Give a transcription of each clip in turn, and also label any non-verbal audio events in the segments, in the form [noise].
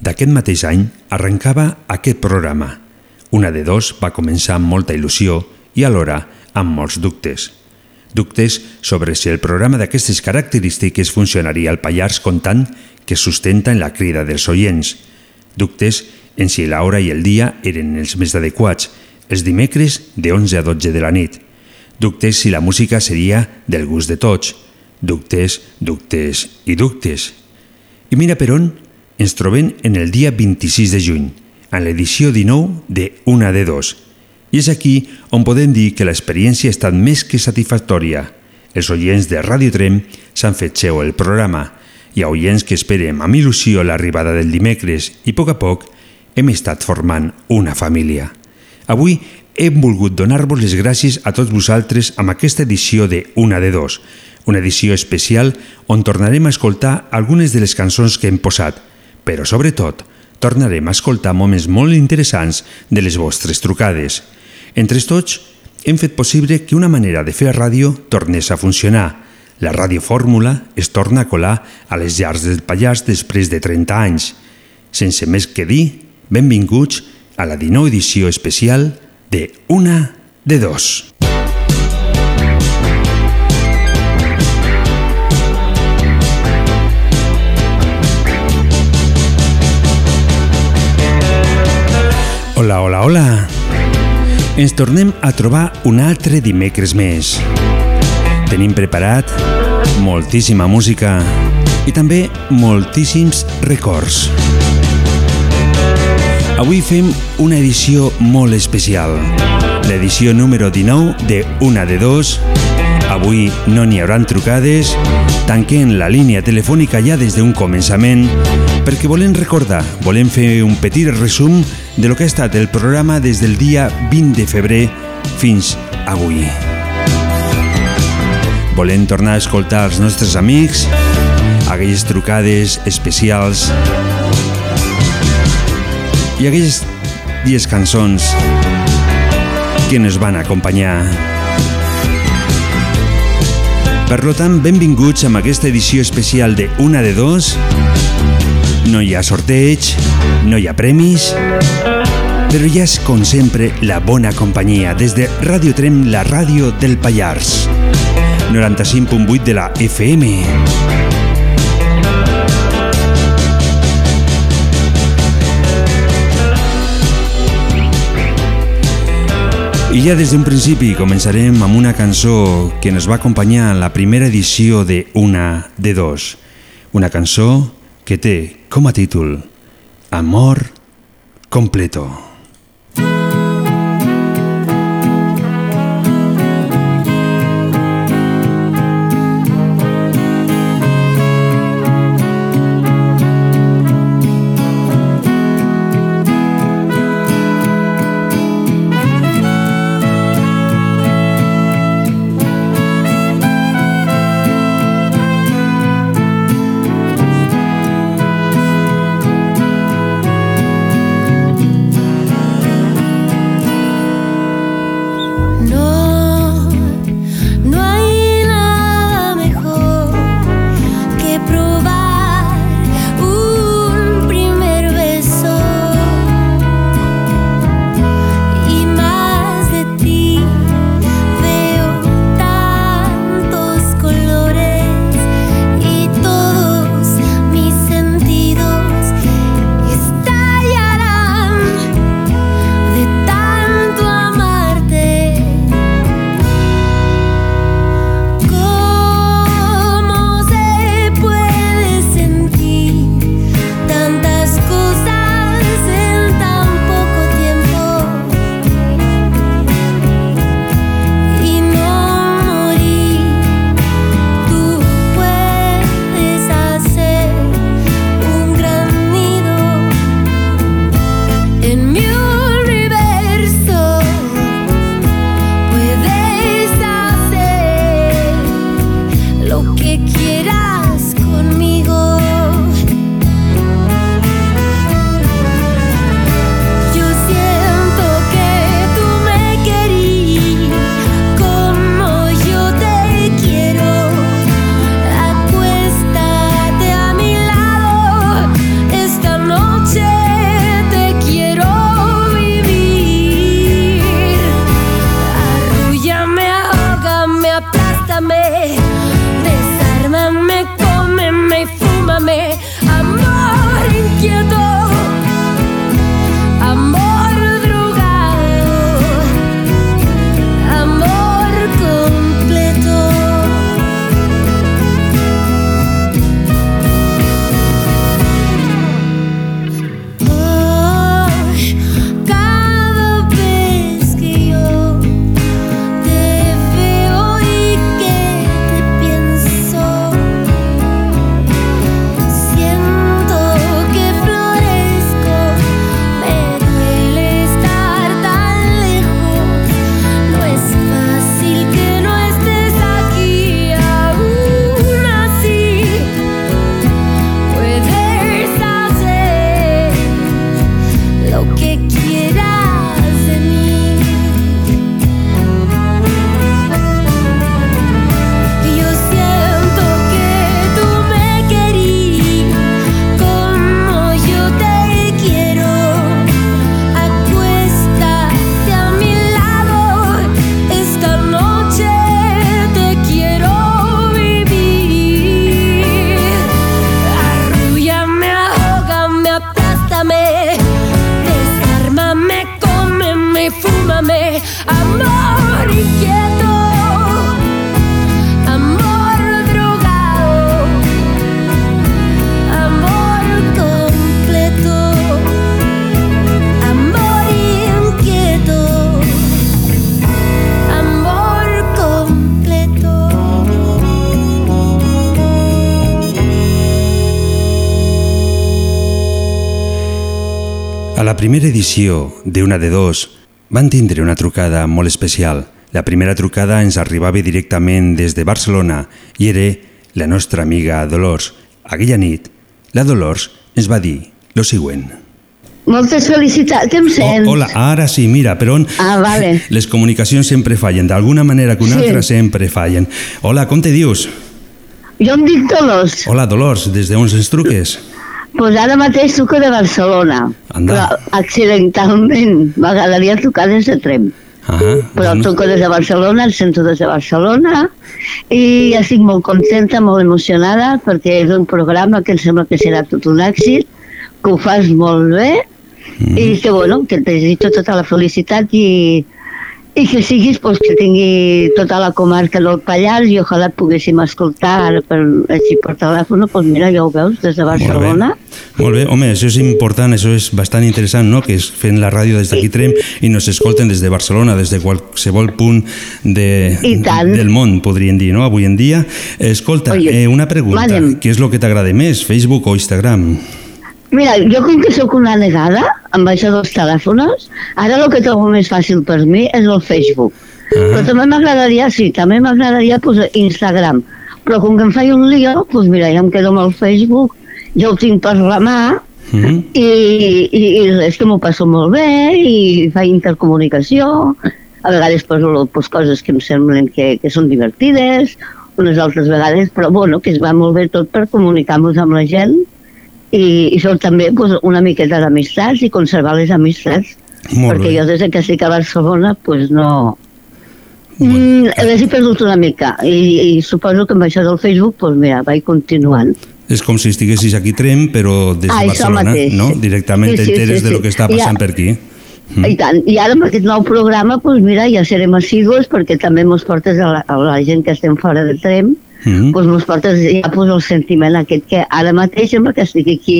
d'aquest mateix any arrencava aquest programa. Una de dos va començar amb molta il·lusió i alhora amb molts dubtes dubtes sobre si el programa d'aquestes característiques funcionaria al Pallars comptant que sustenta en la crida dels oients. Dubtes en si l'hora i el dia eren els més adequats, els dimecres de 11 a 12 de la nit. Dubtes si la música seria del gust de tots. Dubtes, dubtes i dubtes. I mira per on ens trobem en el dia 26 de juny, en l'edició 19 de Una de Dos, i és aquí on podem dir que l'experiència ha estat més que satisfactòria. Els oients de Radio Trem s'han fet seu el programa. Hi ha oients que esperem amb il·lusió l'arribada del dimecres i a poc a poc hem estat formant una família. Avui hem volgut donar-vos les gràcies a tots vosaltres amb aquesta edició de Una de Dos, una edició especial on tornarem a escoltar algunes de les cançons que hem posat, però sobretot tornarem a escoltar moments molt interessants de les vostres trucades. Entre tots, hem fet possible que una manera de fer ràdio tornés a funcionar. La radiofórmula es torna a colar a les llars del Pallars després de 30 anys. Sense més que dir, benvinguts a la 19 edició especial de Una de Dos. Ens tornem a trobar un altre dimecres més. Tenim preparat moltíssima música i també moltíssims records. Avui fem una edició molt especial. L'edició número 19 de Una de Dos. Avui no n'hi hauran trucades. Tanquem la línia telefònica ja des d'un començament perquè volem recordar, volem fer un petit resum de lo que ha estat el programa des del dia 20 de febrer fins avui. Volem tornar a escoltar els nostres amics, aquelles trucades especials i aquelles dies cançons que ens van acompanyar. Per tant, benvinguts amb aquesta edició especial de Una de Dos no hi ha sorteig, no hi ha premis, però ja és, com sempre, la bona companyia des de Radio Trem, la ràdio del Pallars. 95.8 de la FM. I ja des d'un principi començarem amb una cançó que ens va acompanyar en la primera edició de Una de Dos. Una cançó que té com a Amor completo. A la primera edició d'Una de Dos van tindre una trucada molt especial. La primera trucada ens arribava directament des de Barcelona i era la nostra amiga Dolors. Aquella nit, la Dolors ens va dir lo següent. Moltes felicitats, em sents? Oh, hola, ara sí, mira, però on... Ah, vale. [laughs] Les comunicacions sempre fallen, d'alguna manera que una Sí. altra sempre fallen. Hola, com te dius? Jo em dic Dolors, Hola, Dolors, des d'on ens truques? Pues ara mateix truco de Barcelona, Anda. però accidentalment m'agradaria trucar des de Trem. Ah, Però bueno. truco des de Barcelona, el sento des de Barcelona i estic molt contenta, molt emocionada perquè és un programa que em sembla que serà tot un èxit, que ho fas molt bé Mm. i que, bueno, que et desitjo tota la felicitat i, i que siguis, pues, que tingui tota la comarca del Pallars i ojalà et poguéssim escoltar ara per, així per telèfon, pues mira, ja ho veus, des de Barcelona. Molt bé. Molt bé, home, això és important, això és bastant interessant, no?, que es fent la ràdio des d'aquí Trem i nos escolten des de Barcelona, des de qualsevol punt de, del món, podríem dir, no?, avui en dia. Escolta, Oye, eh, una pregunta, madem. què és el que t'agrada més, Facebook o Instagram? Mira, jo com que sóc una negada amb això dels telèfons, ara el que trobo més fàcil per mi és el Facebook. Ah. Però també m'agradaria, sí, també m'agradaria posar Instagram. Però com que em faig un lío, doncs mira, ja em quedo amb el Facebook, ja ho tinc per la mà, Mm i, i, i és que m'ho passo molt bé i faig intercomunicació a vegades poso pues, coses que em semblen que, que són divertides unes altres vegades, però bueno, que es va molt bé tot per comunicar-nos amb la gent i, i són també pues, una miqueta d'amistats i conservar les amistats Molt perquè bé. jo des de que estic a Barcelona pues, no, Bueno. Mm, les he perdut una mica i, i suposo que amb això del Facebook pues mira, vaig continuant És com si estiguessis aquí Trem, però des de Ah, Barcelona, mateix. no? Directament Sí, sí, t'enteres sí, de lo sí. que està Ja. passant per aquí. Mm. I tant. I ara amb aquest nou programa, doncs mira, ja serem assigos perquè també mos portes a la, a la gent que estem fora de Trem, Mm. doncs portes ja pues, el sentiment aquest que ara mateix sembla que estic aquí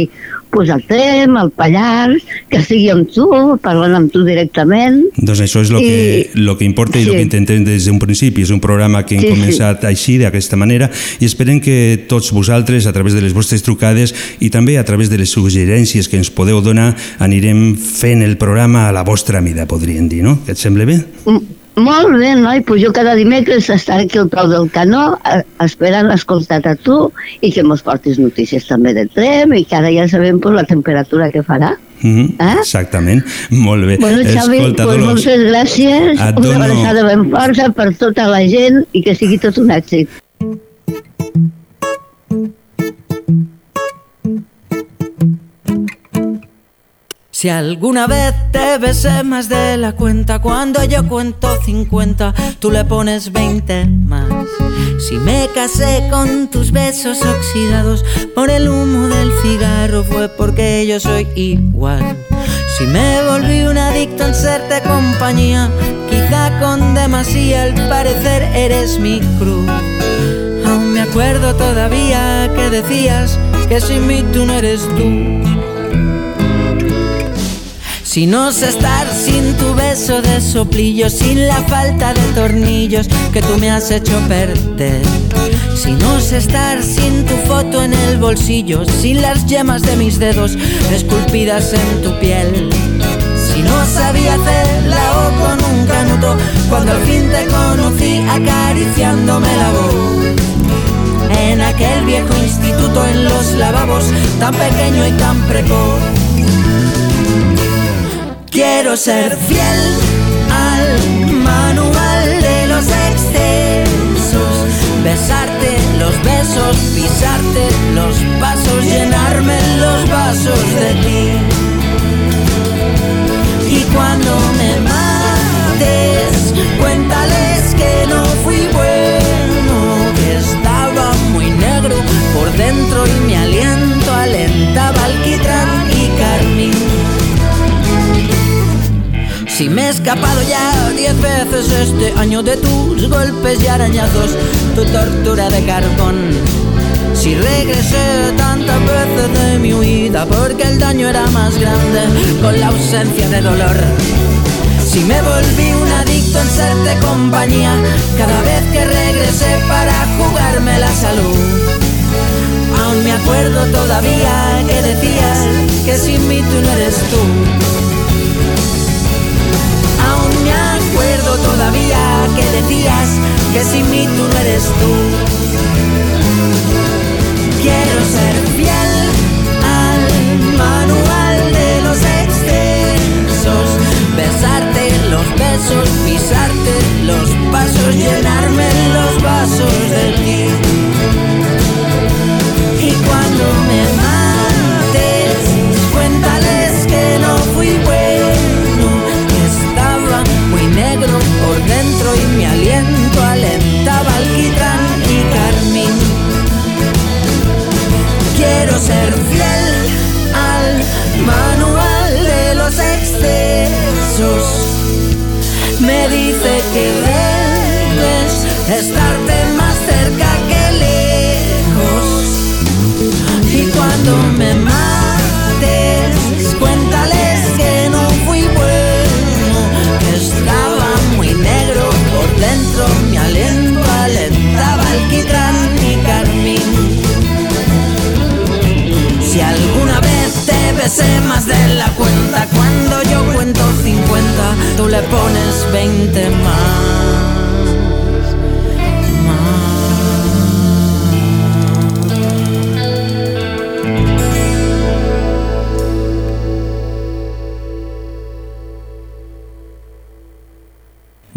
pues, al Trem, al Pallars, que estigui amb tu, parlant amb tu directament. Doncs això és el que, lo que importa i el sí. que intentem des d'un principi. És un programa que hem Sí, sí. començat així, d'aquesta manera, i esperem que tots vosaltres, a través de les vostres trucades i també a través de les suggerències que ens podeu donar, anirem fent el programa a la vostra mida, podríem dir, no? Que et sembla bé? M molt bé, noi, pues jo cada dimecres estaré aquí al peu del canó esperant escoltar-te a tu i que mos portis notícies també de Trem i que ara ja sabem pues, la temperatura que farà. Mm -hmm. Eh? Exactament. Molt bé. Bueno, Xavi, Escolta, pues Dolors, moltes gràcies, una dono- abraçada ben força per tota la gent i que sigui tot un èxit. Si alguna vez te besé más de la cuenta, cuando yo cuento 50, tú le pones 20 más. Si me casé con tus besos oxidados por el humo del cigarro, fue porque yo soy igual. Si me volví un adicto en serte compañía, quizá con demasía al parecer eres mi cruz. Aún me acuerdo todavía que decías que sin mí tú no eres tú. Si no sé estar sin tu beso de soplillo, sin la falta de tornillos que tú me has hecho perder. Si no sé estar sin tu foto en el bolsillo, sin las yemas de mis dedos esculpidas en tu piel. Si no sabía hacer la O con un canuto, cuando al fin te conocí acariciándome la voz. En aquel viejo instituto en los lavabos, tan pequeño y tan precoz. Quiero ser fiel al manual de los excesos, besarte los besos, pisarte los pasos, llenarme los vasos de ti. Y cuando me mates, cuéntales que no fui bueno, que estaba muy negro por dentro y mi aliento alentaba alquitrán Si me he escapado ya diez veces este año de tus golpes y arañazos, tu tortura de carbón. Si regresé tantas veces de mi huida porque el daño era más grande con la ausencia de dolor. Si me volví un adicto en serte compañía cada vez que regresé para jugarme la salud. Aún me acuerdo todavía que decías que sin mí tú no eres tú. Todavía que decías que sin mí tú no eres tú. Quiero ser fiel al manual de los excesos, besarte los besos, pisarte los pasos, llenarme los vasos de ti.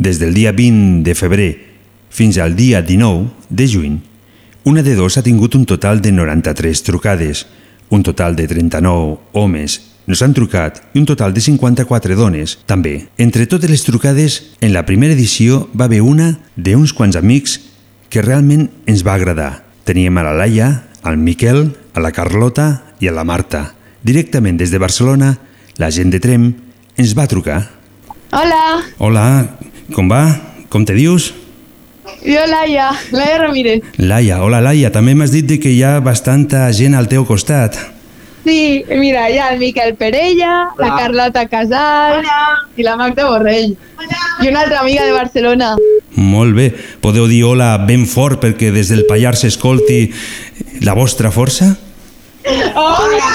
Des del dia 20 de febrer fins al dia 19 de juny, una de dos ha tingut un total de 93 trucades, un total de 39 homes nos han trucat i un total de 54 dones, també. Entre totes les trucades, en la primera edició va haver una d'uns quants amics que realment ens va agradar. Teníem a la Laia, al Miquel, a la Carlota i a la Marta. Directament des de Barcelona, la gent de Trem ens va trucar. Hola, Hola, com va? Com te dius? jo Laia, Laia Ramírez. Laia, hola Laia, també m'has dit de que hi ha bastanta gent al teu costat. Sí, mira, hi ha el Miquel Perella, la Carlota Casal i la Magda Borrell. I una altra amiga de Barcelona. Molt bé, podeu dir hola ben fort perquè des del Pallars s'escolti la vostra força? Hola!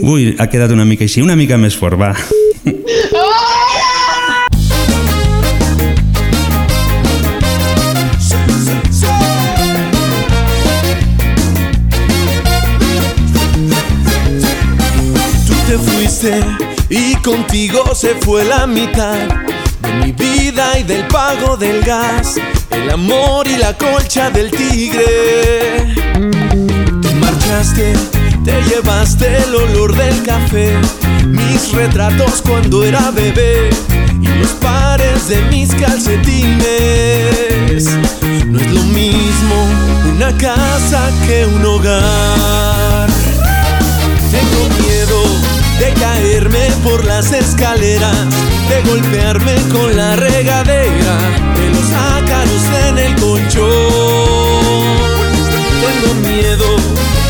Ui, ha quedat una mica així, una mica més fort, va. Tú contigo se fue la mitad de mi vida y del pago del gas, el amor y la colcha del tigre. Te marchaste, te llevaste el olor del café, mis retratos cuando era bebé y los pares de mis calcetines. No es lo mismo una casa que un hogar. De caerme por las escaleras, de golpearme con la regadera, de los ácaros en el colchón. Tengo miedo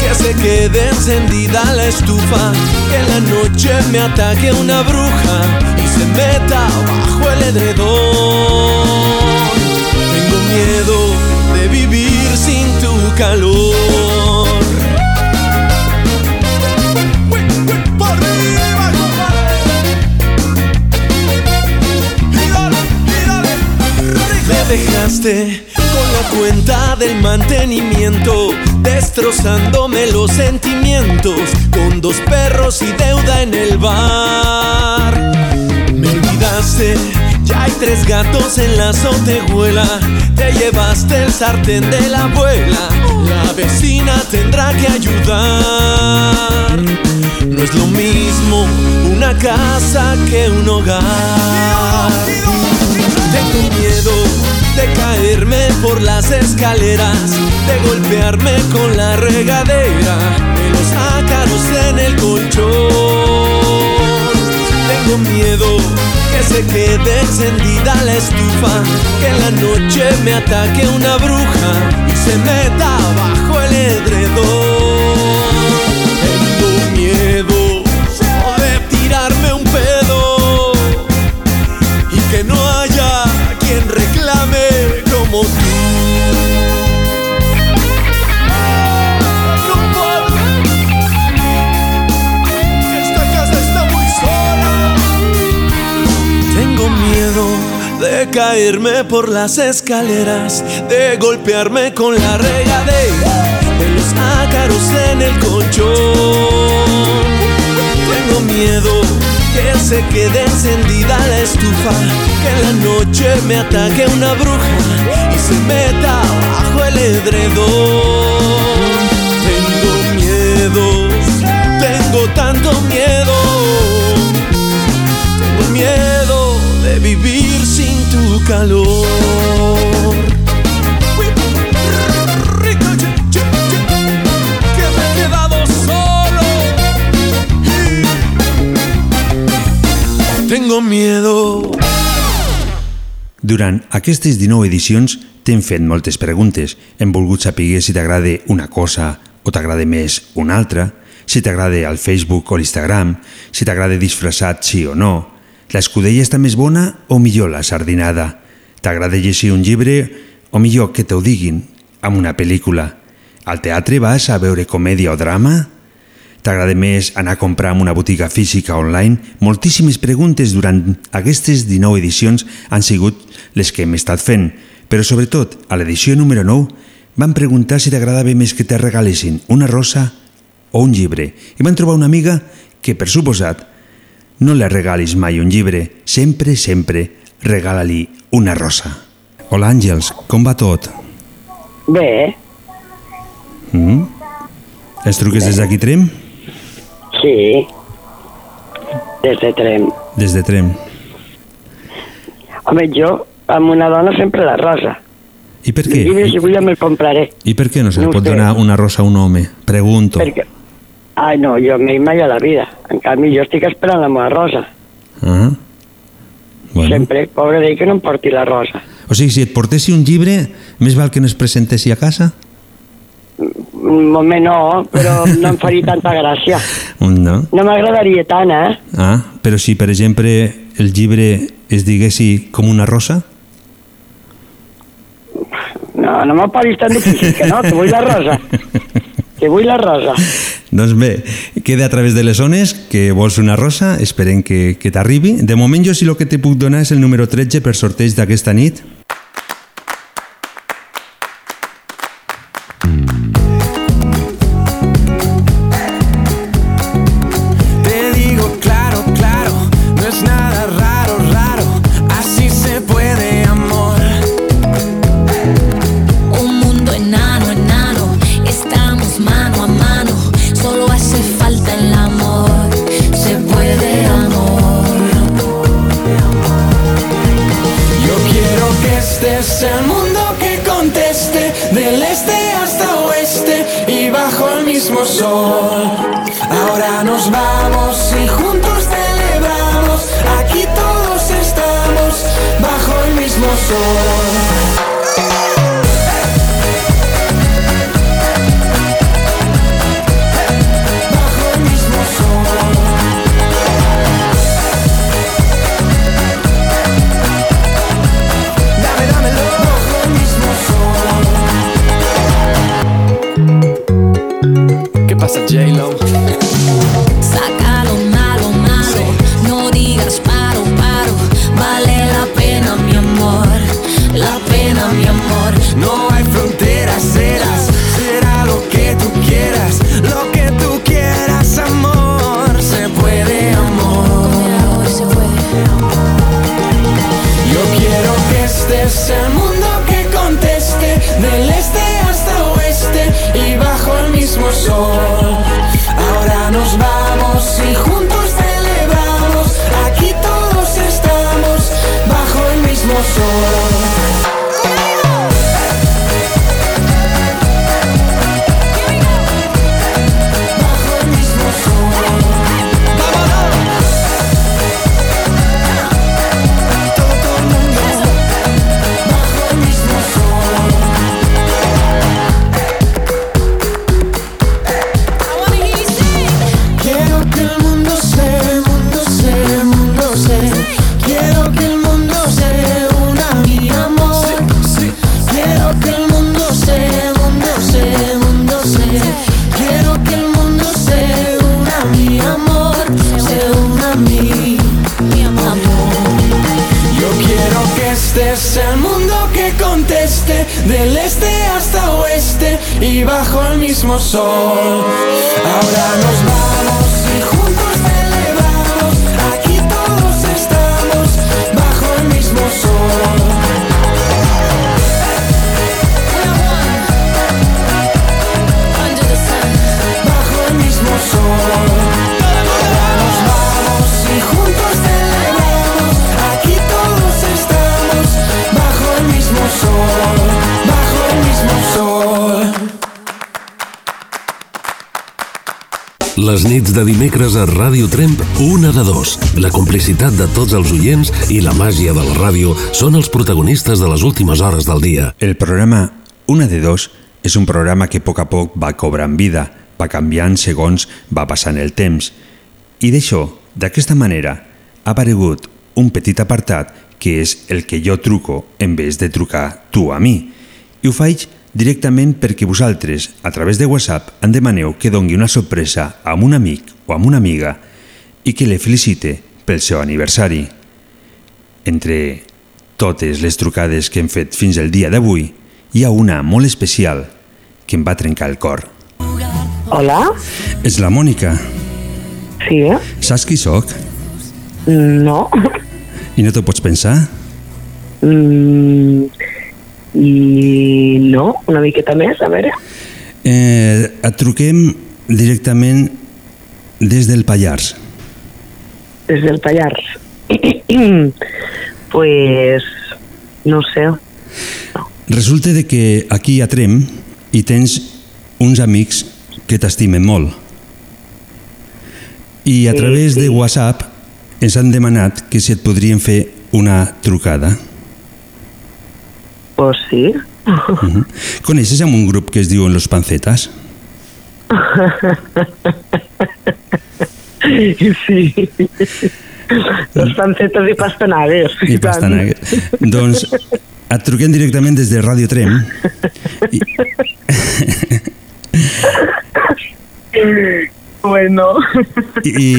que se quede encendida la estufa, que en la noche me ataque una bruja y se meta bajo el edredón. Tengo miedo de vivir sin tu calor. Dejaste con la cuenta del mantenimiento, destrozándome los sentimientos, con dos perros y deuda en el bar. Me olvidaste, ya hay tres gatos en la azotehuela, te llevaste el sartén de la abuela, la vecina tendrá que ayudar. No es lo mismo una casa que un hogar. Tengo miedo de caerme por las escaleras, de golpearme con la regadera, de los ácaros en el colchón. Tengo miedo que se quede encendida la estufa, que en la noche me ataque una bruja y se meta bajo el edredón. Tengo miedo de tirarme un pedo y que no Esta casa está muy sola. Tengo miedo de caerme por las escaleras, de golpearme con la regadera, de los ácaros en el colchón. Tengo miedo que se quede encendida la estufa, que en la noche me ataque una bruja y se meta bajo el edredón. Tengo miedo, tengo tanto miedo. Tengo miedo de vivir sin tu calor. Miedo. Durant aquestes 19 edicions t'hem fet moltes preguntes. Hem volgut saber si t'agrada una cosa o t'agrada més una altra, si t'agrada el Facebook o l'Instagram, si t'agrada disfressat sí o no, l'escudella està més bona o millor la sardinada, t'agrada llegir un llibre o millor que t'ho diguin amb una pel·lícula. Al teatre vas a veure comèdia o drama? T'agrada més anar a comprar en una botiga física online? Moltíssimes preguntes durant aquestes 19 edicions han sigut les que hem estat fent, però sobretot a l'edició número 9 van preguntar si t'agradava més que te regalessin una rosa o un llibre i van trobar una amiga que, per suposat, no li regalis mai un llibre, sempre, sempre regala-li una rosa. Hola Àngels, com va tot? Bé, Mm? Els truques des d'aquí Trem? Sí. Des de Trem. Des de Trem. Home, jo amb una dona sempre la rosa. I per què? llibre, si vull, me'l compraré. I per què no se No pot sé. donar una rosa a un home? Pregunto. Perquè... Ai, no, jo m'he mai a la vida. En canvi, jo estic esperant la meva rosa. Ah. Bueno. Sempre, pobre d'ell, que no em porti la rosa. O sigui, si et portessi un llibre, més val que no es presentessi a casa? Moment no, però no em faria tanta gràcia. [laughs] No. No m'agradaria tant, eh? Ah, però si, per exemple, el llibre es diguessi com una rosa? No, no me paris tan difícil, que no, que vull la rosa. Que vull la rosa. Doncs bé, queda a través de les zones que vols una rosa, esperem que, que t'arribi. De moment jo sí el que te puc donar és el número 13 per sorteig d'aquesta nit. Mismo sol. Ahora nos vamos Les nits de dimecres a Ràdio Tremp, una de dos. La complicitat de tots els oients i la màgia de la ràdio són els protagonistes de les últimes hores del dia. El programa Una de dos és un programa que a poc a poc va cobrant vida, va canviant segons va passant el temps. I d'això, d'aquesta manera, ha aparegut un petit apartat que és el que jo truco en vez de trucar tu a mi. I ho faig directament perquè vosaltres, a través de WhatsApp, em demaneu que dongui una sorpresa a un amic o a una amiga i que le felicite pel seu aniversari. Entre totes les trucades que hem fet fins al dia d'avui, hi ha una molt especial que em va trencar el cor. Hola? És la Mònica. Sí, eh? Saps qui sóc? No. I no t'ho pots pensar? Mm, I no, una miqueta més, a veure. Eh, et truquem directament des del Pallars. Des del Pallars. [clears throat] pues, no sé. Resulta de que aquí a Trem hi tens uns amics que t'estimen molt. I a Sí, través sí. de WhatsApp ens han demanat que si et podrien fer una trucada. Pues sí. Uh Coneixes amb un grup que es diuen Los Pancetas? sí. Los pancetes i pastanagues. I pastanagues. doncs et truquem directament des de Ràdio Trem i, Bueno. i,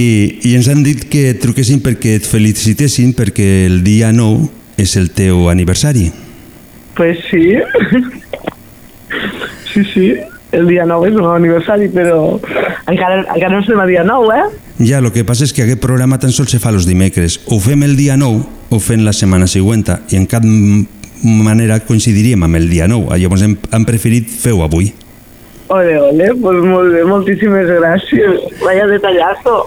i ens han dit que et truquessin perquè et felicitessin perquè el dia 9 és el teu aniversari. Pues sí. Sí, sí. El dia 9 és meu aniversari, però encara, encara no estem a dia 9, eh? Ja, el que passa és que aquest programa tan sols se fa els dimecres. O fem el dia 9 o fem la setmana següent i en cap manera coincidiríem amb el dia 9. Llavors hem, hem preferit fer-ho avui. Ole, ole, pues molt bé, moltíssimes gràcies. Vaya detallazo.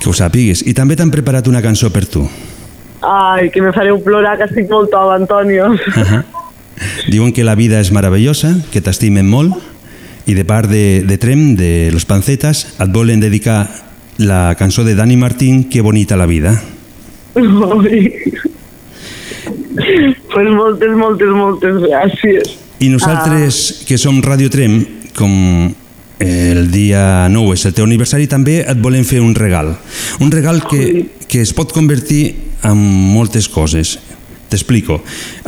Que ho sàpigues. I també t'han preparat una cançó per tu. Ai, que me fareu plorar, que estic molt tova, Antonio. Diuen que la vida és meravellosa, que t'estimen molt i de part de, de Trem, de Los Pancetas, et volen dedicar la cançó de Dani Martín, Que bonita la vida. Ai. pues moltes, moltes, moltes gràcies. I nosaltres, que som Radio Trem, com el dia 9 és el teu aniversari, també et volem fer un regal. Un regal que, que es pot convertir en moltes coses. T'explico.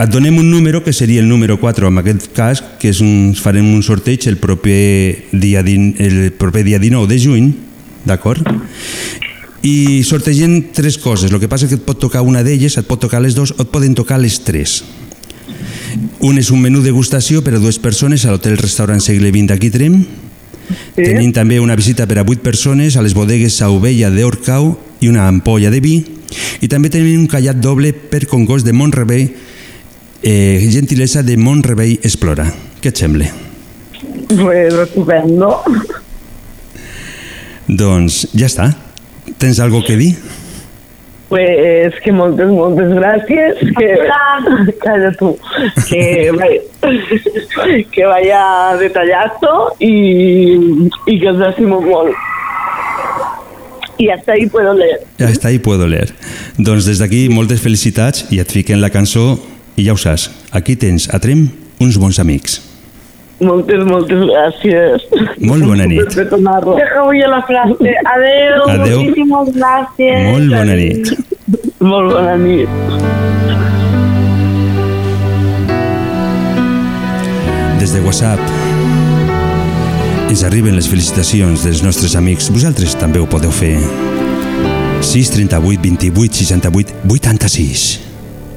Et donem un número que seria el número 4 en aquest cas, que és un, farem un sorteig el proper dia, din, el proper dia 19 de juny, d'acord? I sortegem tres coses. El que passa és que et pot tocar una d'elles, et pot tocar les dues, o et poden tocar les tres. Un és un menú degustació per a dues persones a l'hotel restaurant Segle XX d'aquí Trem. Sí. Tenim també una visita per a vuit persones a les bodegues Sauvella d'Orcau i una ampolla de vi. I també tenim un callat doble per Congost de Montrebei, eh, gentilesa de Montrebei Explora. Què et sembla? Pues estupendo. Doncs ja està. Tens algo que dir? Pues que moltes, moltes gràcies. Que... Calla tu. Que, vaya, que vaya detallazo y, y que os estimo molt. Y hasta ahí puedo leer. Ja està, i puedo leer. Doncs des d'aquí moltes felicitats i et fiquen la cançó i ja ho saps, aquí tens a Trem uns bons amics. Moltes, moltes gràcies. Molt bona nit. Dejo yo la frase. Adeu. Adeu. Muchísimas gracias. Molt bona nit. Molt bona nit. Des de WhatsApp ens arriben les felicitacions dels nostres amics. Vosaltres també ho podeu fer. 6 38 28 68 86.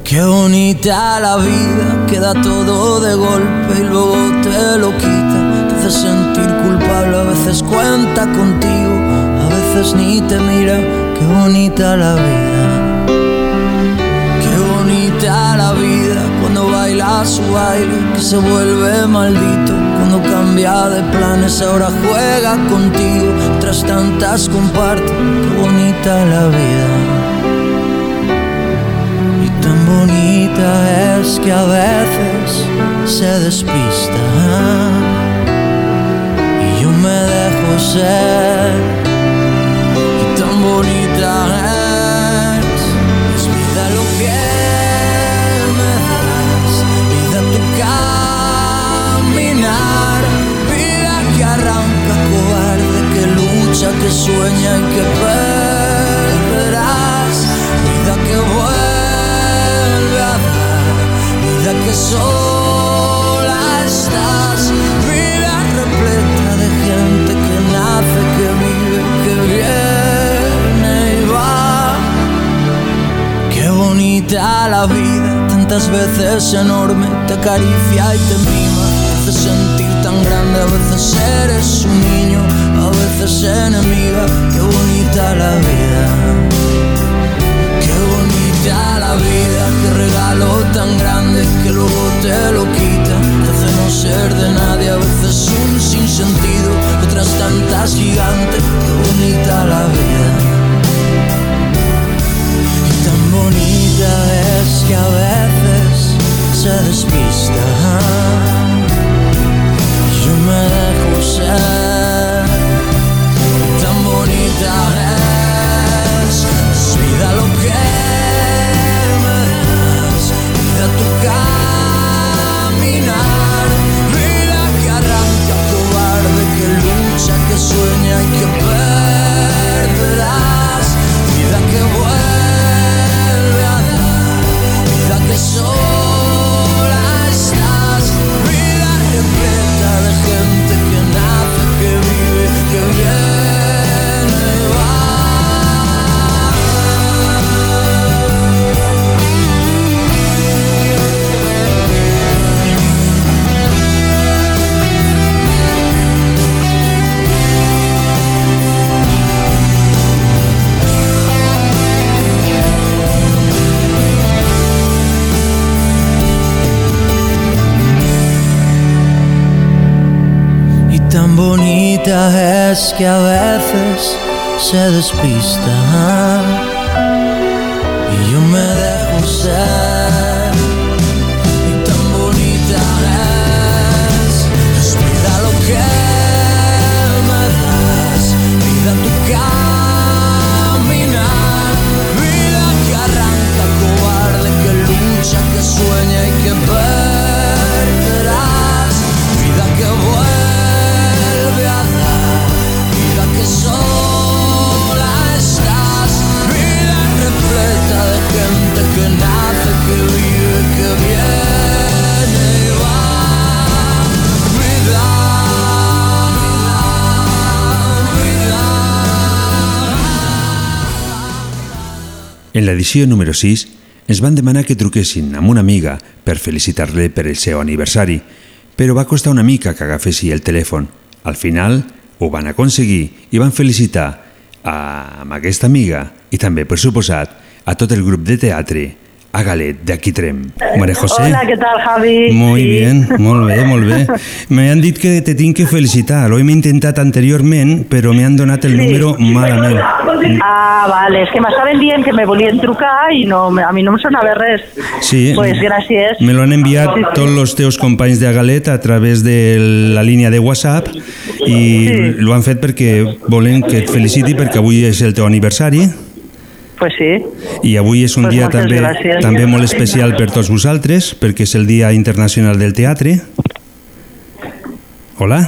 Qué bonita la vida, queda todo de golpe y luego te lo quita. Te hace sentir culpable, a veces cuenta contigo, a veces ni te mira. Qué bonita la vida. Qué bonita la vida cuando baila su baile, se vuelve maldito. Cuando cambia de planes, ahora juega contigo. Tras tantas comparte, qué bonita la vida. Y tan bonita es que a veces se despista. Y yo me dejo ser. Y tan bonita ya que sueña y que perderás. Vida que vuelve a dar, vida que sola estás. Vida repleta de gente que nace, que vive, que viene y va. Qué bonita la vida, tantas veces enorme, te acaricia y te mima. Te hace sentir tan grande, a veces eres un niño veces qué bonita la vida. Qué bonita la vida, qué regalo tan grande que luego te lo quita, te hace no ser de nadie, a veces un sinsentido, otras tantas gigantes, qué bonita la vida. Y tan bonita es que a veces se despista. Yo me dejo ser. Bonita es. Vida lo que me das. Vida tu caminar. Se despista. L'edició número 6 ens van demanar que truquessin amb una amiga per felicitar-le per el seu aniversari, però va costar una mica que agafessi el telèfon. Al final ho van aconseguir i van felicitar a, amb aquesta amiga i també, per suposat, a tot el grup de teatre a Galet de Aquitrem. María José. Hola, ¿qué tal, Javi? Muy Sí. bien, molt bé, molt bé. Me han dit que te tinc que felicitar. Ho hem intentat anteriorment, però me han donat el número malament. Ah, vale, és que m'estaven dient que me volien trucar i no, a mi no em sonava res. Sí, Pues gràcies. me lo han enviat Sí, sí. tots els teus companys de Galet a través de la línia de WhatsApp i Sí. ho han fet perquè volen que et feliciti perquè avui és el teu aniversari Pues sí. i avui és un Pues dia també, gràcies. també molt especial per tots vosaltres perquè és el Dia Internacional del Teatre. Hola?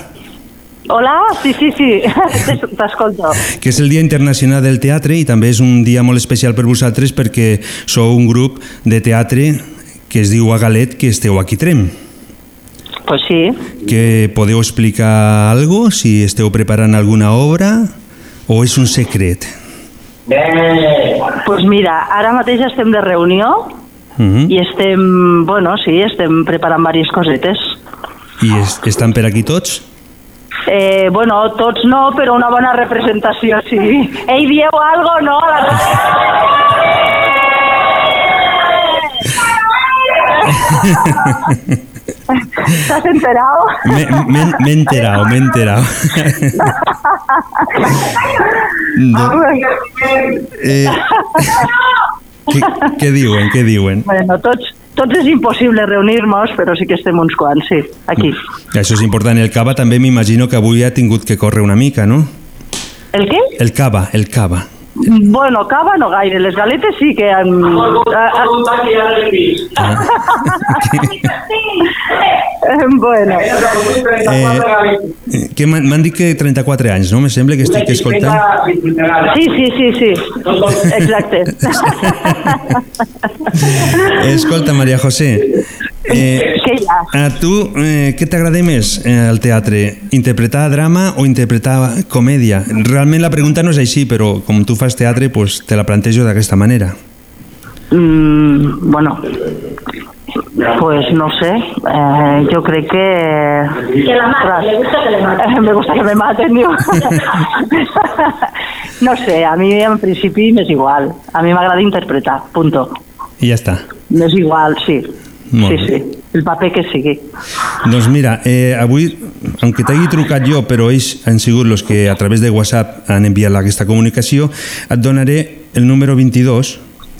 Hola, sí, sí, sí, [laughs] t'escolto. que és el Dia Internacional del Teatre i també és un dia molt especial per vosaltres perquè sou un grup de teatre que es diu Agalet, que esteu aquí a Trem. Pues sí. Que podeu explicar algo, si esteu preparant alguna obra o és un secret? Pues mira, ara mateix estem de reunió Mhm. i estem, bueno, sí, estem preparant diverses cosetes. I es, estan per aquí tots? Eh, bueno, tots no, però una bona representació, sí. Ei, dieu algo, no? [laughs] ¿T'has enterado? Me- me- M'he enterado, m'he enterado. [laughs] No. Eh, què, què diuen, què diuen? Bueno, tots, tots és impossible reunir-nos, però sí que estem uns quants, sí, aquí. Això és important. El cava també m'imagino que avui ha tingut que córrer una mica, no? El què? El cava, el cava. Bueno, cava no gaire, les galetes sí que han... Ah. [laughs] bueno. Eh, que m'han m'han dit que 34 anys, no? Me sembla que estic escoltant. Sí, sí, sí, sí, exacte. [laughs] Escolta, Maria José, eh, Què hi ha? a tu eh, què t'agrada més eh, al teatre? Interpretar drama o interpretar comèdia? Realment la pregunta no és així, però com tu fas teatre, pues, te la plantejo d'aquesta manera. Mm, bueno, pues no sé, eh, yo creo que... Que la maten, le gusta que le maten. Eh, [laughs] me gusta que me maten, digo. [laughs] no sé, a mí en principi m'és igual. A mi m'agrada interpretar, punto. I ja està. M'és igual, sí. Molt sí, bé. sí, el paper que sigui. Doncs mira, eh, avui, aunque t'hagi trucat jo, però ells han sigut els que a través de WhatsApp han enviat aquesta comunicació, et donaré el número 22.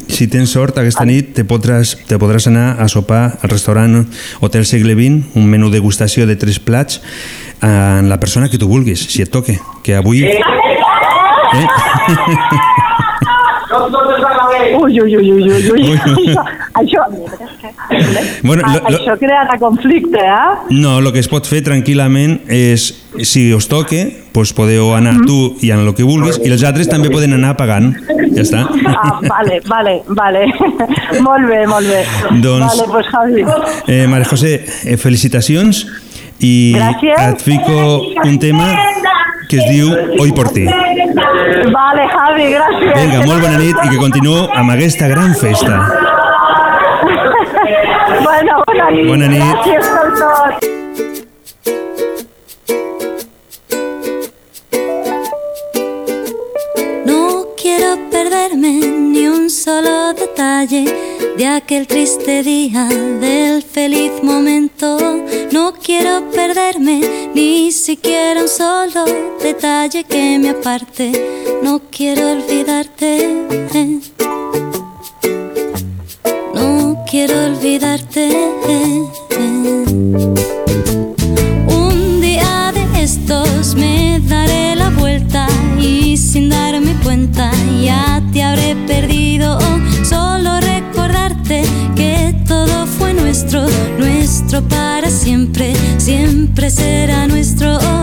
Si tens sort, aquesta nit te podràs, te podràs anar a sopar al restaurant Hotel Segle XX, un menú degustació de tres plats, amb la persona que tu vulguis, si et toque. Que avui... Eh? [laughs] [laughs] Ui, ui, ui, ui, ui, ui. Ui. Això, Bueno, lo- lo- això crearà conflicte, eh? No, el que es pot fer tranquil·lament és, si us toque, pues podeu anar tu i en el que vulguis, i els altres també poden anar pagant. Ja està. Ah, vale, vale, vale. [laughs] molt bé, molt bé. Doncs- Vale, pues Javi. Eh, Maria José, eh, felicitacions i Gràcies. et fico un tema que es diu Hoy por ti. Vale, Javi, gràcies. Vinga, molt bona nit i que continuï amb aquesta gran festa. [laughs] bueno, bona nit. Bona nit. Gràcies per tot. No quiero perderme ni un solo detalle de aquel triste día, del feliz momento. No quiero perderme ni siquiera un solo detalle que me aparte. No quiero olvidarte. No quiero olvidarte. Para siempre, siempre será nuestro.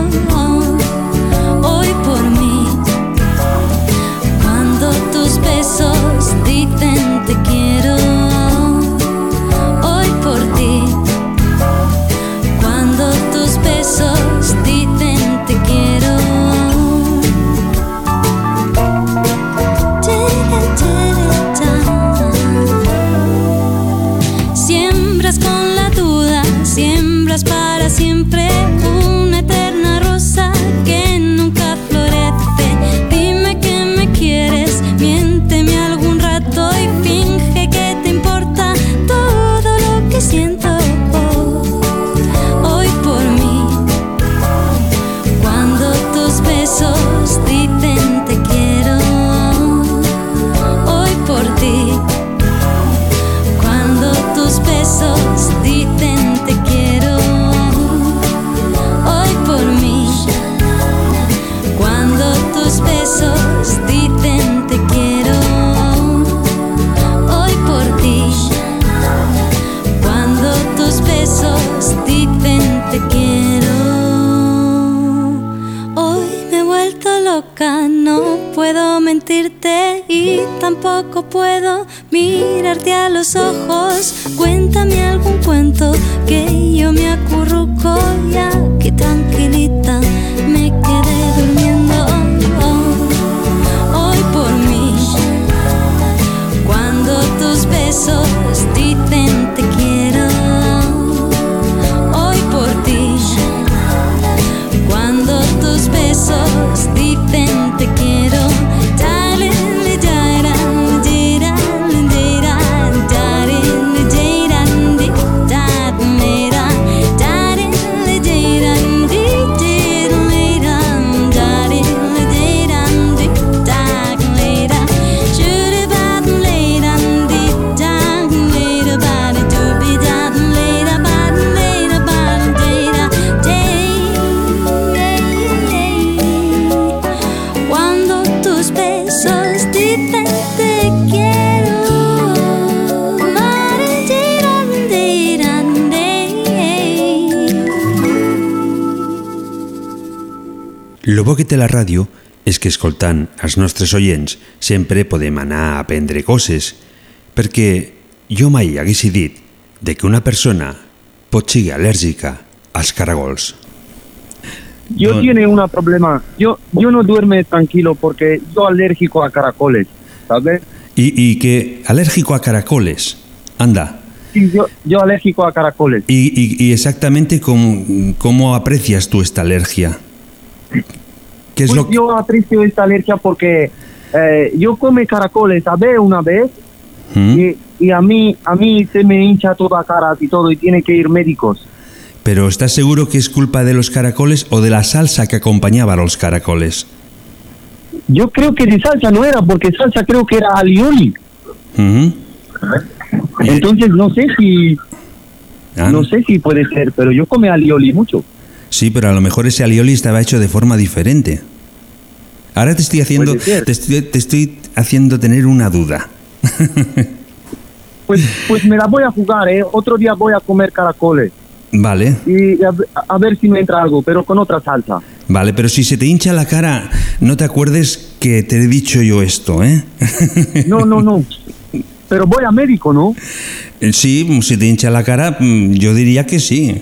puedo mentirte y tampoco puedo mirarte a los ojos. Cuéntame algún cuento que yo me acurruco y aquí tranquilita me quedé durmiendo. Hoy por mí, cuando tus besos dicen te quiero. Hoy por ti, cuando tus besos dicen té la ràdio és que escoltant els nostres oients sempre podem anar a aprendre coses, perquè jo mai haguessi dit de que una persona pot ser al·lèrgica als caragols. Yo No. tiene un problema. Yo, yo no duerme tranquilo porque yo alérgico a caracoles, ¿sabes? Y, y que alérgico a caracoles. Anda. Sí, yo, yo alérgico a caracoles. Y, y- y exactamente cómo, cómo aprecias tú esta alergia. ¿Qué es Pues lo. Yo aprecio esta alergia porque eh, yo come caracoles, ¿sabes? Una vez ¿Mm? y, y a mí a mí se me hincha toda cara y todo y tiene que ir médicos. Pero ¿estás seguro que es culpa de los caracoles o de la salsa que acompañaba a los caracoles? Yo creo que de salsa no era porque salsa creo que era alioli. Entonces no sé si Ah, no sé si puede ser, pero yo come alioli mucho. Sí, pero a lo mejor ese alioli estaba hecho de forma diferente. Ahora te estoy haciendo, te estoy, te estoy haciendo tener una duda. Pues pues me la voy a jugar, ¿eh? Otro día voy a comer caracoles Vale, y a, ver- a ver si me entra algo, pero con otra salsa. vale, pero si se te hincha la cara, no te acuerdes que te he dicho yo esto, ¿eh? No, no, no. Pero voy a médico, ¿no? Sí, si te hincha la cara, mm, yo diría que sí.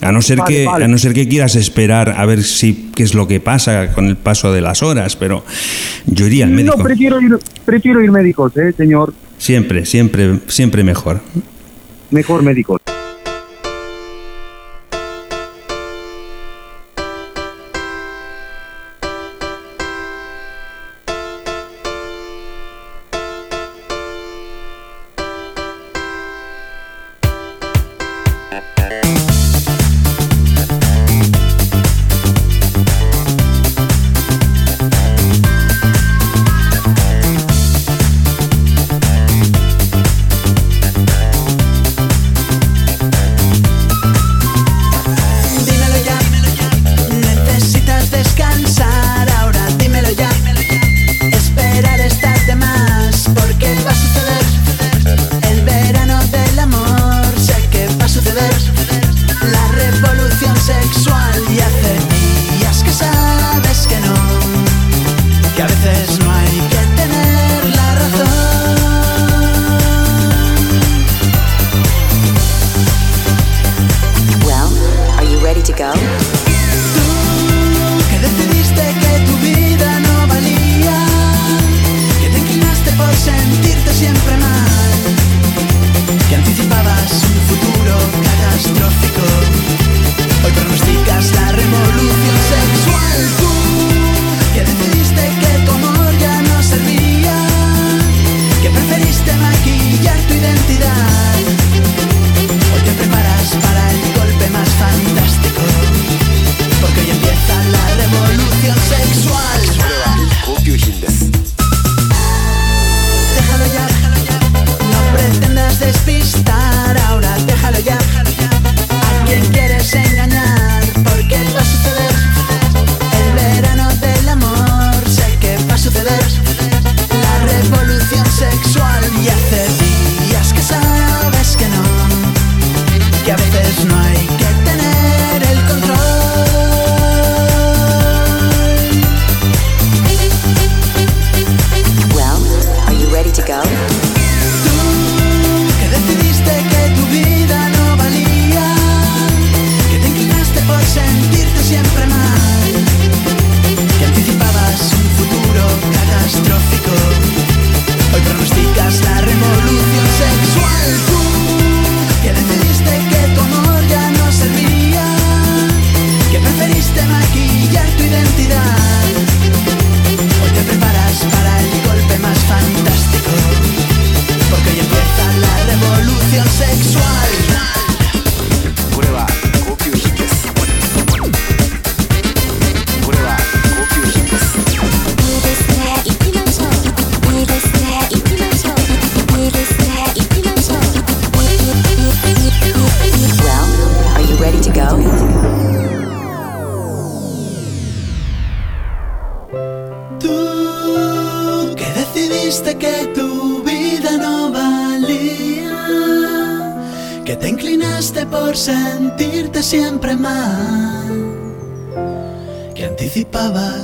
A no ser Vale, que vale. a no ser que quieras esperar a ver si qué es lo que pasa con el paso de las horas, pero yo iría al médico. No, prefiero ir, prefiero ir médicos, ¿eh, señor? Siempre, siempre, siempre mejor. Mejor médicos.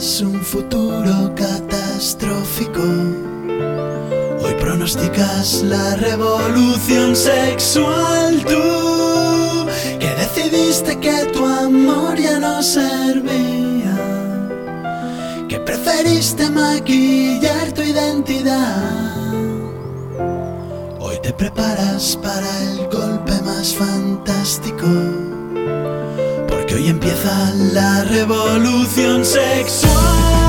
Un futuro catastrófico. Hoy pronosticas la revolución sexual tú, que decidiste que tu amor ya no servía, que preferiste maquillar tu identidad. Hoy te preparas para el golpe más fantástico, empieza la revolución sexual.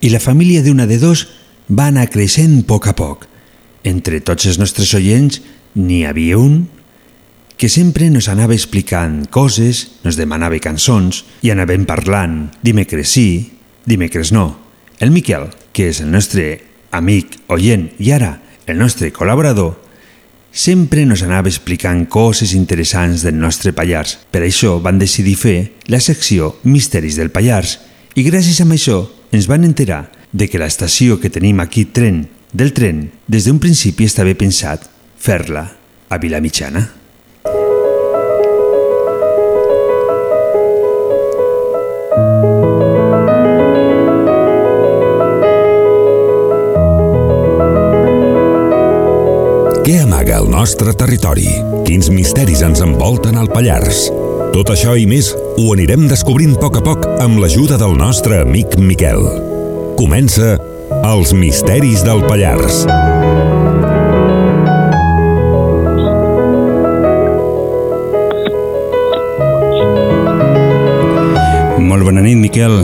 I la família d'una de dos va anar creixent a poc a poc. Entre tots els nostres oients n'hi havia un que sempre nos anava explicant coses, nos demanava cançons i anàvem parlant dimecres sí, dimecres no. El Miquel, que és el nostre amic, oient i ara el nostre col·laborador, sempre nos anava explicant coses interessants del nostre Pallars. Per això van decidir fer la secció Misteris del Pallars i gràcies a això ens van enterar de que l'estació que tenim aquí tren del tren des d'un principi estava pensat fer-la a Vilamitjana. Què el nostre territori? Quins misteris ens envolten al Pallars? Tot això i més ho anirem descobrint a poc a poc amb l'ajuda del nostre amic Miquel. Comença Els misteris del Pallars. Molt bona nit, Miquel.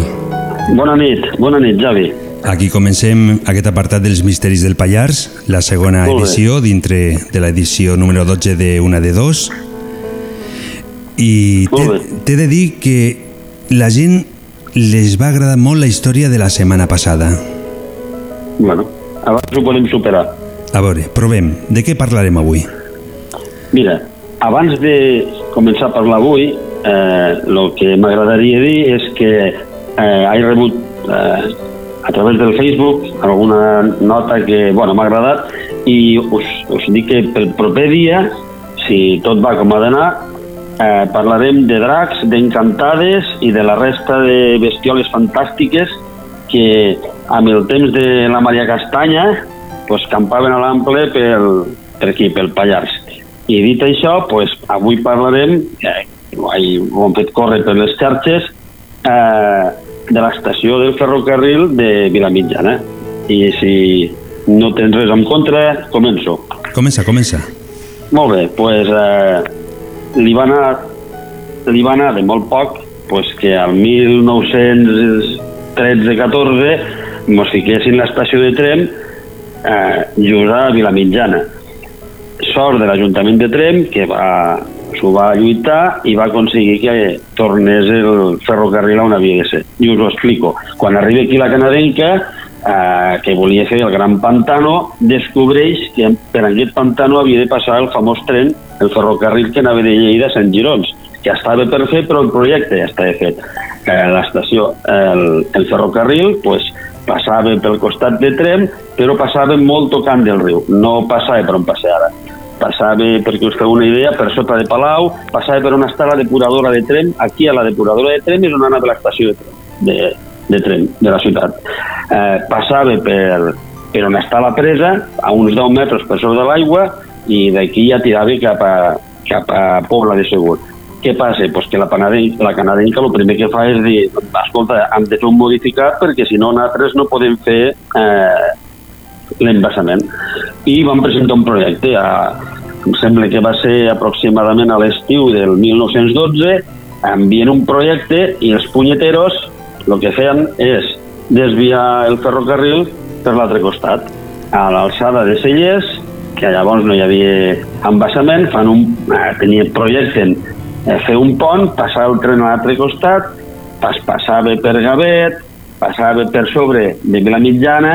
Bona nit, bona nit, Javi. Aquí comencem aquest apartat dels misteris del Pallars, la segona edició dintre de l'edició número 12 de Una de Dos. I t'he de dir que la gent les va agradar molt la història de la setmana passada. Bueno, abans ho podem superar. A veure, provem. De què parlarem avui? Mira, abans de començar a parlar avui, eh, el que m'agradaria dir és que eh, he rebut eh, a través del Facebook alguna nota que bueno, m'ha agradat i us, us dic que pel proper dia, si tot va com ha d'anar, eh, parlarem de dracs, d'encantades i de la resta de bestioles fantàstiques que amb el temps de la Maria Castanya pues, campaven a l'ample pel, per aquí, pel Pallars. I dit això, pues, avui parlarem, eh, ho hem fet córrer per les xarxes, eh, de l'estació del ferrocarril de Vilamitjana. I si no tens res en contra, començo. Comença, comença. Molt bé, doncs pues, eh, li, va anar, li va anar de molt poc pues, que al 1913-14 mos fiquessin l'estació de tren eh, just a Vilamitjana. Sort de l'Ajuntament de Trem que va, s'ho va lluitar i va aconseguir que tornés el ferrocarril on havia de ser. I us ho explico. Quan arriba aquí la canadenca, eh, que volia fer el Gran Pantano, descobreix que per aquest pantano havia de passar el famós tren, el ferrocarril que anava de Lleida a Sant Girons, que estava per fer, però el projecte ja estava fet. Eh, L'estació, el, el ferrocarril, pues, passava pel costat de Trem, però passava molt tocant del riu, no passava per on passa ara. Passava, perquè us feu una idea, per sota de Palau, passava per on està la depuradora de Trem, aquí a la depuradora de Trem és on anava l'estació de de, de Trem, de la ciutat. Eh, passava per, per on està la presa, a uns 10 metres per sobre de l'aigua, i d'aquí ja tirava cap a, cap a Pobla de Segur. Què passa? Pues que la, panadenca, la canadenca el primer que fa és dir, escolta, hem de fer un modificat perquè si no nosaltres no podem fer eh, l'embassament. I vam presentar un projecte, a, em sembla que va ser aproximadament a l'estiu del 1912, envien un projecte i els punyeteros el que feien és desviar el ferrocarril per l'altre costat. A l'alçada de Cellers que llavors no hi havia embassament, fan un, eh, tenien, projecten eh, fer un pont, passar el tren a l'altre costat, pas, passava per Gavet, passava per sobre de Vilamitjana,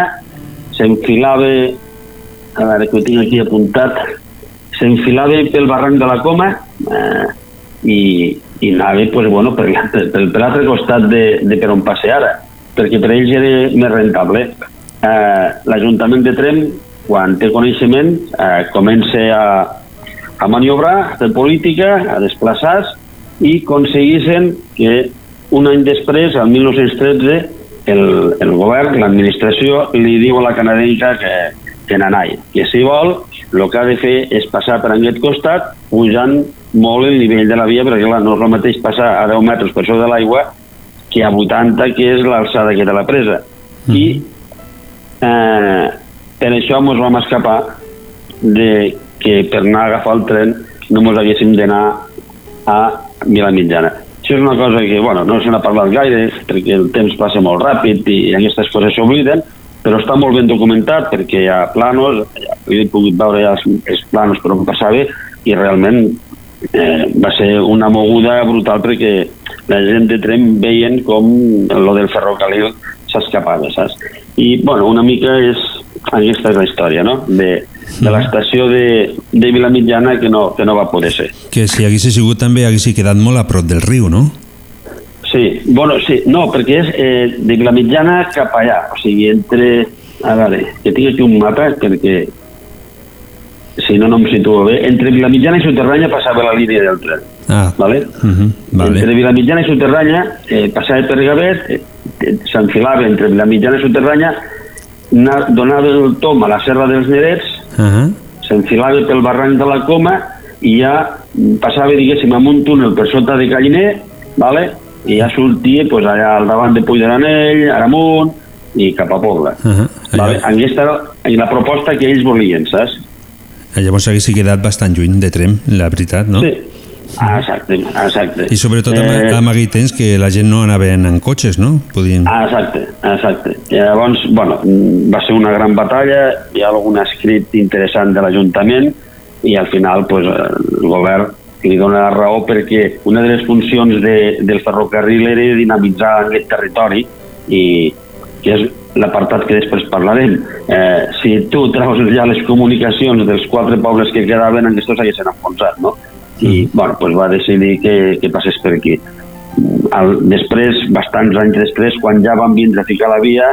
s'enfilava, a veure que ho tinc aquí apuntat, s'enfilava pel barranc de la Coma eh, i, i anava pues, bueno, per, per, per l'altre costat de, de per on passe ara, perquè per ells era més rentable. Eh, L'Ajuntament de Trem, quan té coneixement, eh, comença a, a maniobrar, a fer política, a desplaçar-se i aconseguissin que un any després, el 1913, el, el govern, l'administració, li diu a la canadenca que, que nanai, que si vol, el que ha de fer és passar per aquest costat, pujant molt el nivell de la via, perquè clar, no és el mateix passar a 10 metres per sobre de l'aigua que a 80, que és l'alçada que té la presa. Mm. I eh, per això ens vam escapar de que per anar a agafar el tren no ens haguéssim d'anar a Vilamitjana. Això és una cosa que, bueno, no se n'ha parlat gaire, perquè el temps passa molt ràpid i aquestes coses s'obliden, però està molt ben documentat perquè hi ha planos, ja, he pogut veure ja els, els planos per on passava i realment eh, va ser una moguda brutal perquè la gent de tren veien com lo del ferrocarril s'escapava, saps? I, bueno, una mica és... Aquesta és la història, no?, de, de l'estació de, de Vilamitjana que no, que no va poder ser. Que si hagués sigut també hagués quedat molt a prop del riu, no? Sí, bueno, sí, no, perquè és eh, de Vilamitjana cap allà, o sigui, entre... A veure, que tinc aquí un mapa perquè si no, no em situo bé. Entre Vilamitjana i Soterranya passava la línia del tren. Ah. Vale? Uh -huh. vale. Entre Vilamitjana i Soterranya eh, passava per Gavet, eh, eh, s'enfilava entre Vilamitjana i Soterranya, na- donava el tom a la serra dels Nerets, Uh -huh. s'enfilava pel barranc de la Coma i ja passava, diguéssim, amb un túnel per sota de Galliner, vale? I ja sortia pues, allà al davant de Puig de l'Anell, Aramunt i cap a Pobla. Uh -huh. Vale? Aquesta era la proposta que ells volien, saps? Llavors hagués quedat bastant lluny de Trem, la veritat, no? Sí, ah, exacte, exacte. I sobretot amb, Eh, amb aquell temps que la gent no anava en, cotxes, no? Podien... Ah, exacte, exacte. I llavors, bueno, mm, va ser una gran batalla, hi ha algun escrit interessant de l'Ajuntament i al final pues, eh, el govern li dona la raó perquè una de les funcions de, del ferrocarril era dinamitzar aquest territori i que és l'apartat que després parlarem. Eh, si tu treus ja les comunicacions dels quatre pobles que quedaven, aquests s'haguessin enfonsat, no? I, bueno, pues va decidir que, que passés per aquí. El, després, bastants anys després, quan ja van vindre a ficar la via,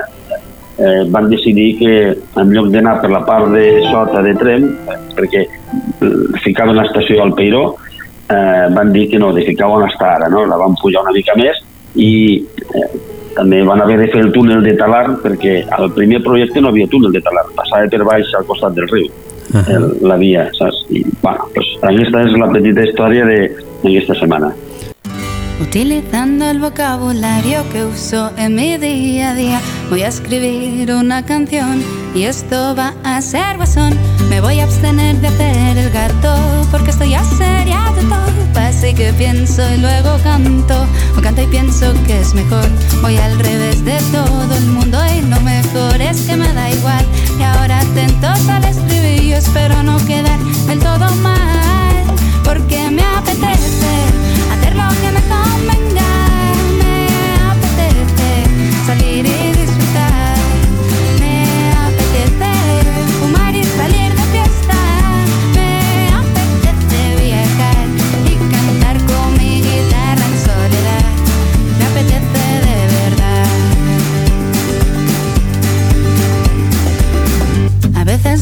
eh, van decidir que en lloc d'anar per la part de sota de Trem, eh, perquè ficaven l'estació al Peiró, eh, van dir que no, de ficar on està ara, no? la van pujar una mica més i eh, també van haver de fer el túnel de Talar perquè al primer projecte no havia túnel de Talar, passava per baix al costat del riu, el, la via, saps? I, bueno, pues, aquesta és la petita història de- d'aquesta setmana. Utilizando el vocabulario que uso en mi día a día, voy a escribir una canción y esto va a ser guasón. Me voy a abstener de hacer el gato porque estoy ya seria de. Así que pienso y luego canto, o canto y pienso que es mejor. Voy al revés de todo el mundo y lo mejor es que me da igual. Y ahora atentos al estribillo, espero no quedar del todo mal, porque me apetece hacer lo que me convenga. Me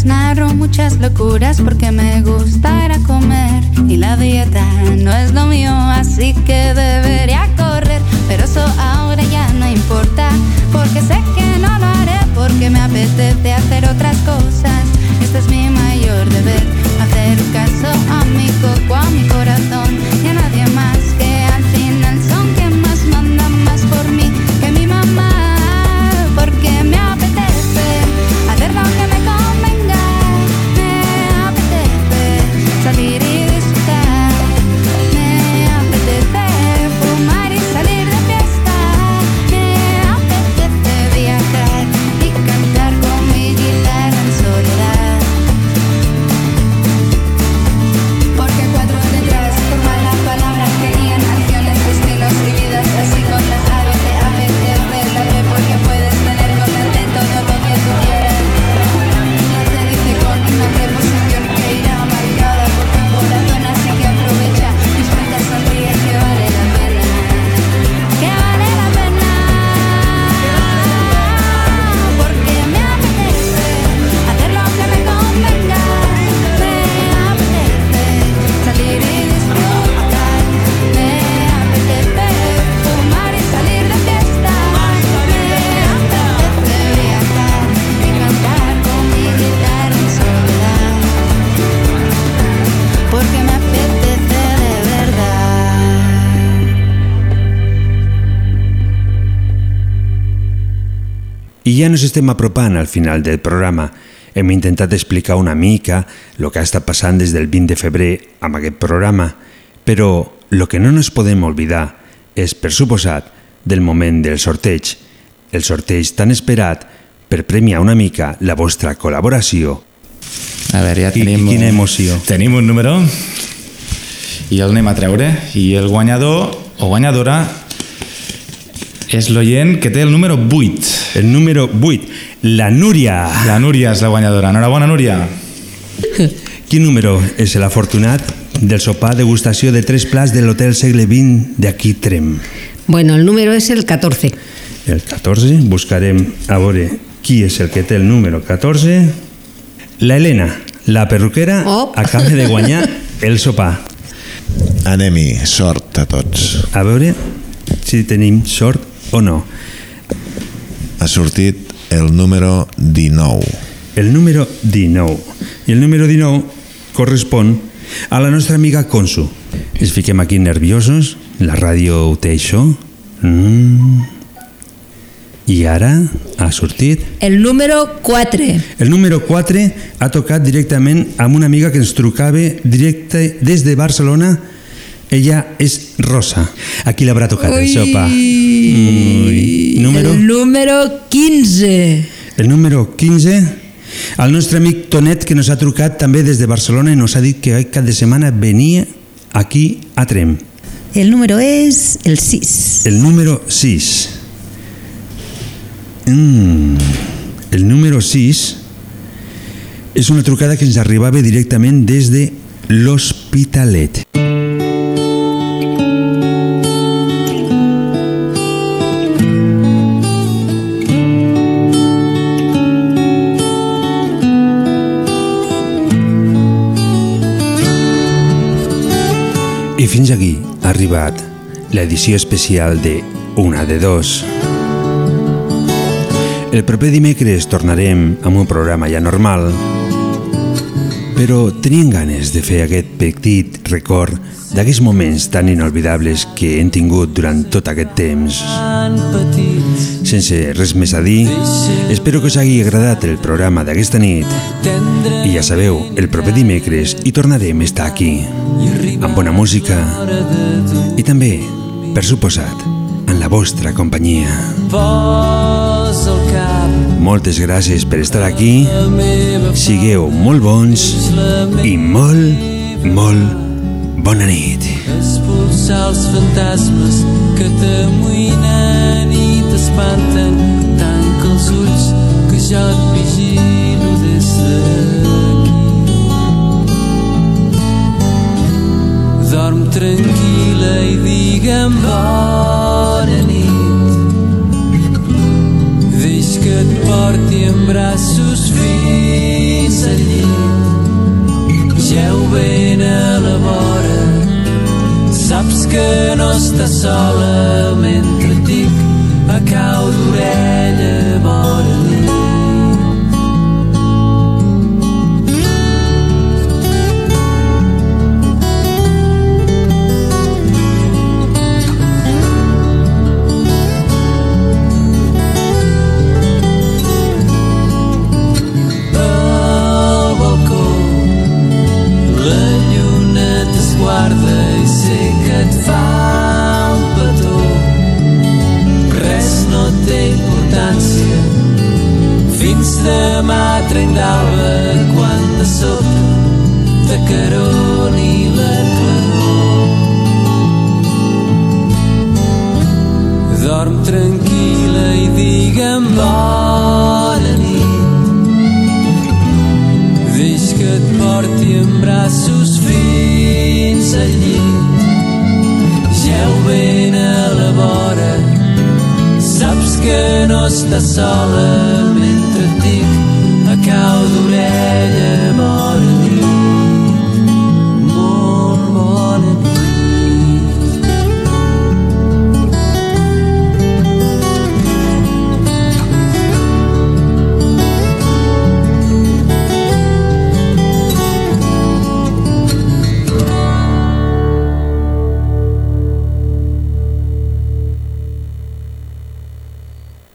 Narro muchas locuras porque me gusta ir a comer y la dieta no es lo mío, así que debería correr. Pero eso ahora ya no importa porque sé que no lo haré porque me apetece hacer otras cosas. Este es mi mayor deber, hacer caso a mi coco, a mi corazón I ja nos estem apropant al final del programa. Hem intentat explicar una mica el que ha estat passant des del 20 de febrer amb aquest programa, però el que no ens podem oblidar és, per suposat, del moment del sorteig. El sorteig tan esperat per premiar una mica la vostra col·laboració. A veure, ja I- tenim... quina emoció. Tenim un número i el anem a treure. I el guanyador o guanyadora és l'oient que té el número 8. El número 8, la Núria. La Núria és la guanyadora. Enhorabona, Núria. [laughs] Quin número és l'afortunat del sopar degustació de tres plats de l'Hotel Segle XX d'aquí Trem? Bueno, el número es el 14. El 14, buscarem a veure qui és el que té el número 14. La Helena, la perruquera, Oh. acaba de guanyar [laughs] el sopar. Anem-hi, sort a tots. A veure si tenim sort o no. Ha sortit el número 19. El número 19. I el número 19 correspon a la nostra amiga Consu. Ens fiquem aquí nerviosos, la ràdio ho té això. Mm. I ara ha sortit El número 4. El número 4 ha tocat directament amb una amiga que ens trucava directe des de Barcelona. Ella és Rosa. A qui l'haurà tocat el sopa? Ui. Número? El número 15. El número 15, el nostre amic Tonet, que nos ha trucat també des de Barcelona i nos ha dit que cap de setmana venia aquí a Trem. El número es el 6. El número 6. Mm, el número 6 és una trucada que ens arribava directament des de l'Hospitalet. I fins aquí ha arribat l'edició especial de Una de Dos. El proper dimecres tornarem amb un programa ja normal, però tenien ganes de fer aquest petit record d'aquells moments tan inolvidables que hem tingut durant tot aquest temps. Sense res més a dir, espero que us hagi agradat el programa d'aquesta nit i ja sabeu, el proper dimecres hi tornarem a estar aquí, amb bona música i també, per suposat, en la vostra companyia. Moltes gràcies per estar aquí. Sigueu molt bons i molt, molt bona nit. expulsar els fantasmes que t'amoïnen i t'espanten. Tanca els ulls que jo et vigilo des d'aquí. Dorm tranquil·la i digue'm bona nit. Deix que et porti en braços fins al llit. Geu ben a la vora Saps que no estàs sola mentre dic a cau d'orella vora fins demà trenc d'alba quan de sobte t'acaroni la claror. Dorm tranquil·la i digue'm bona nit. Deix que et porti en braços fins al llit. Geu ben a la vora, saps que no estàs sola cau d'orella vora